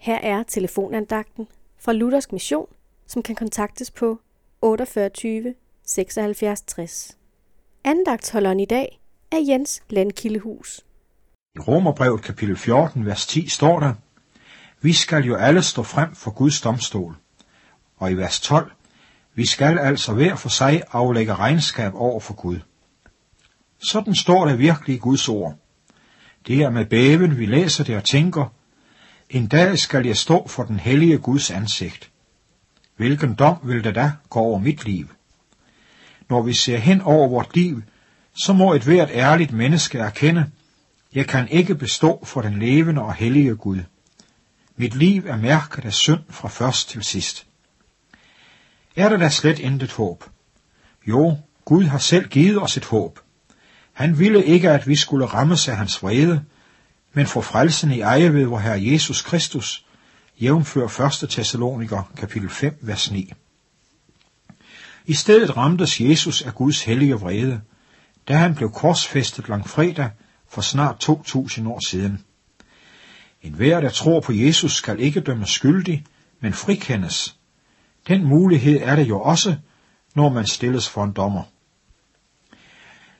Her er telefonandagten fra Luthersk Mission, som kan kontaktes på 48 76 60. Andagtholderen i dag er Jens Landkildehus. I Romerbrevet kapitel 14, vers 10 står der, Vi skal jo alle stå frem for Guds domstol. Og i vers 12, Vi skal altså hver for sig aflægge regnskab over for Gud. Sådan står der virkelig i Guds ord. Det er med bæven, vi læser det og tænker, en dag skal jeg stå for den hellige Guds ansigt. Hvilken dom vil det da gå over mit liv? Når vi ser hen over vort liv, så må et hvert ærligt menneske erkende, jeg kan ikke bestå for den levende og hellige Gud. Mit liv er mærket af synd fra først til sidst. Er der da slet intet håb? Jo, Gud har selv givet os et håb. Han ville ikke, at vi skulle rammes af hans vrede, men for frelsen i eje ved vor Herre Jesus Kristus, jævnfør 1. Thessaloniker kapitel 5, vers 9. I stedet ramtes Jesus af Guds hellige vrede, da han blev korsfæstet langfredag for snart 2000 år siden. En hver, der tror på Jesus, skal ikke dømmes skyldig, men frikendes. Den mulighed er det jo også, når man stilles for en dommer.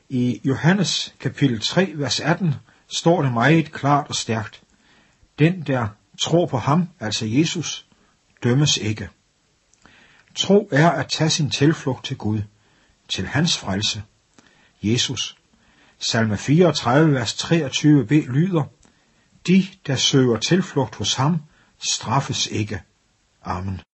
I Johannes kapitel 3, vers 18 står det meget klart og stærkt. Den, der tror på ham, altså Jesus, dømmes ikke. Tro er at tage sin tilflugt til Gud, til hans frelse. Jesus. Salme 34, vers 23b lyder, De, der søger tilflugt hos ham, straffes ikke. Amen.